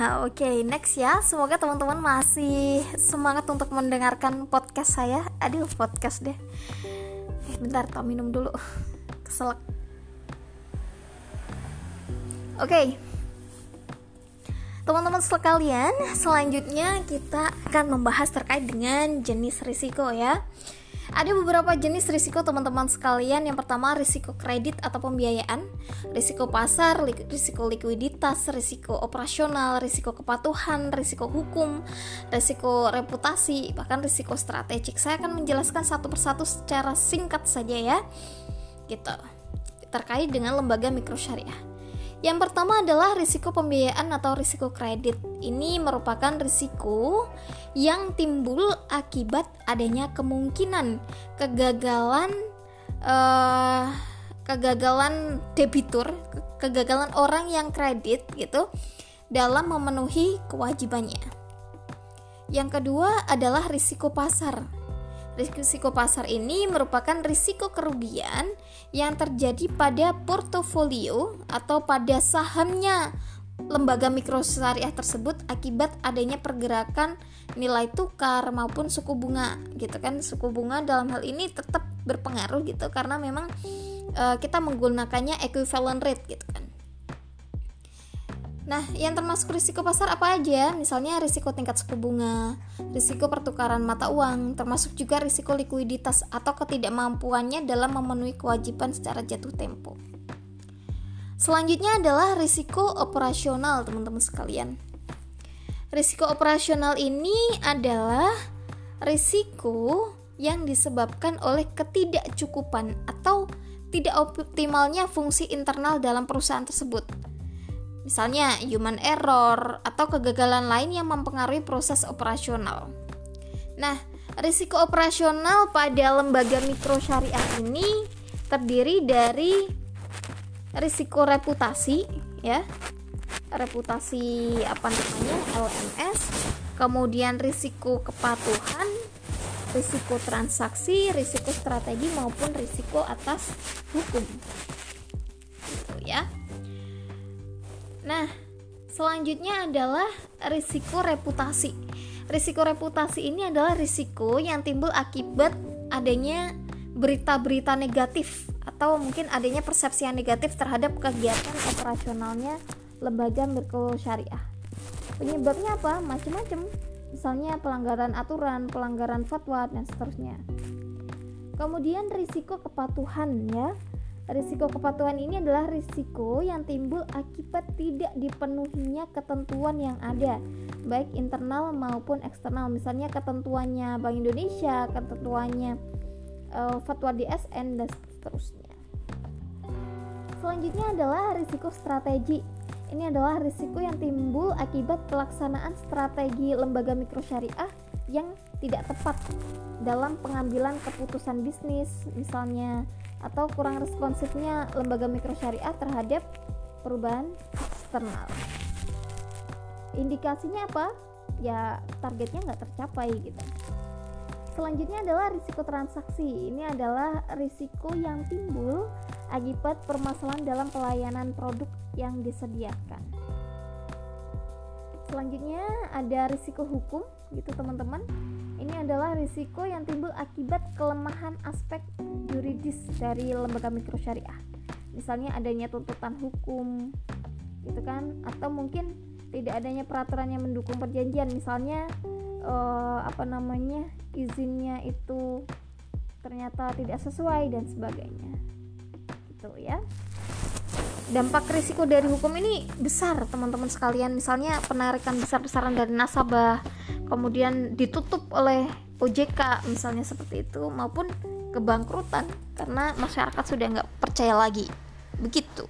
Oke, okay, next ya. Semoga teman-teman masih semangat untuk mendengarkan podcast saya. Aduh, podcast deh. Eh, bentar, tak minum dulu. Keselak. Oke. Okay. Teman-teman sekalian, selanjutnya kita akan membahas terkait dengan jenis risiko ya. Ada beberapa jenis risiko teman-teman sekalian. Yang pertama risiko kredit atau pembiayaan, risiko pasar, risiko likuiditas, risiko operasional, risiko kepatuhan, risiko hukum, risiko reputasi, bahkan risiko strategik. Saya akan menjelaskan satu persatu secara singkat saja ya. Gitu. Terkait dengan lembaga mikro syariah. Yang pertama adalah risiko pembiayaan atau risiko kredit. Ini merupakan risiko yang timbul akibat adanya kemungkinan kegagalan uh, kegagalan debitur, kegagalan orang yang kredit gitu dalam memenuhi kewajibannya. Yang kedua adalah risiko pasar Risiko pasar ini merupakan risiko kerugian yang terjadi pada portofolio atau pada sahamnya lembaga mikrosyariah tersebut akibat adanya pergerakan nilai tukar maupun suku bunga gitu kan? Suku bunga dalam hal ini tetap berpengaruh gitu karena memang e, kita menggunakannya equivalent rate gitu kan Nah, yang termasuk risiko pasar apa aja? Misalnya risiko tingkat suku bunga, risiko pertukaran mata uang, termasuk juga risiko likuiditas atau ketidakmampuannya dalam memenuhi kewajiban secara jatuh tempo. Selanjutnya adalah risiko operasional, teman-teman sekalian. Risiko operasional ini adalah risiko yang disebabkan oleh ketidakcukupan atau tidak optimalnya fungsi internal dalam perusahaan tersebut misalnya human error atau kegagalan lain yang mempengaruhi proses operasional. Nah, risiko operasional pada lembaga mikro syariah ini terdiri dari risiko reputasi ya. Reputasi apa namanya? LMS, kemudian risiko kepatuhan, risiko transaksi, risiko strategi maupun risiko atas hukum. Gitu ya. Nah, selanjutnya adalah risiko reputasi. Risiko reputasi ini adalah risiko yang timbul akibat adanya berita-berita negatif atau mungkin adanya persepsi yang negatif terhadap kegiatan operasionalnya lembaga mikro syariah. Penyebabnya apa? Macam-macam. Misalnya pelanggaran aturan, pelanggaran fatwa dan seterusnya. Kemudian risiko kepatuhan ya Risiko kepatuhan ini adalah risiko yang timbul akibat tidak dipenuhinya ketentuan yang ada, baik internal maupun eksternal. Misalnya ketentuannya Bank Indonesia, ketentuannya uh, fatwa DSN dan seterusnya. Selanjutnya adalah risiko strategi. Ini adalah risiko yang timbul akibat pelaksanaan strategi lembaga mikrosyariah yang tidak tepat dalam pengambilan keputusan bisnis, misalnya atau kurang responsifnya lembaga mikro syariah terhadap perubahan eksternal. Indikasinya apa? Ya targetnya nggak tercapai gitu. Selanjutnya adalah risiko transaksi. Ini adalah risiko yang timbul akibat permasalahan dalam pelayanan produk yang disediakan. Selanjutnya ada risiko hukum gitu teman-teman ini adalah risiko yang timbul akibat kelemahan aspek yuridis dari lembaga mikro syariah. Misalnya adanya tuntutan hukum, gitu kan? Atau mungkin tidak adanya peraturan yang mendukung perjanjian, misalnya eh, apa namanya izinnya itu ternyata tidak sesuai dan sebagainya. Gitu ya dampak risiko dari hukum ini besar teman-teman sekalian. Misalnya penarikan besar-besaran dari nasabah kemudian ditutup oleh OJK misalnya seperti itu maupun kebangkrutan karena masyarakat sudah nggak percaya lagi. Begitu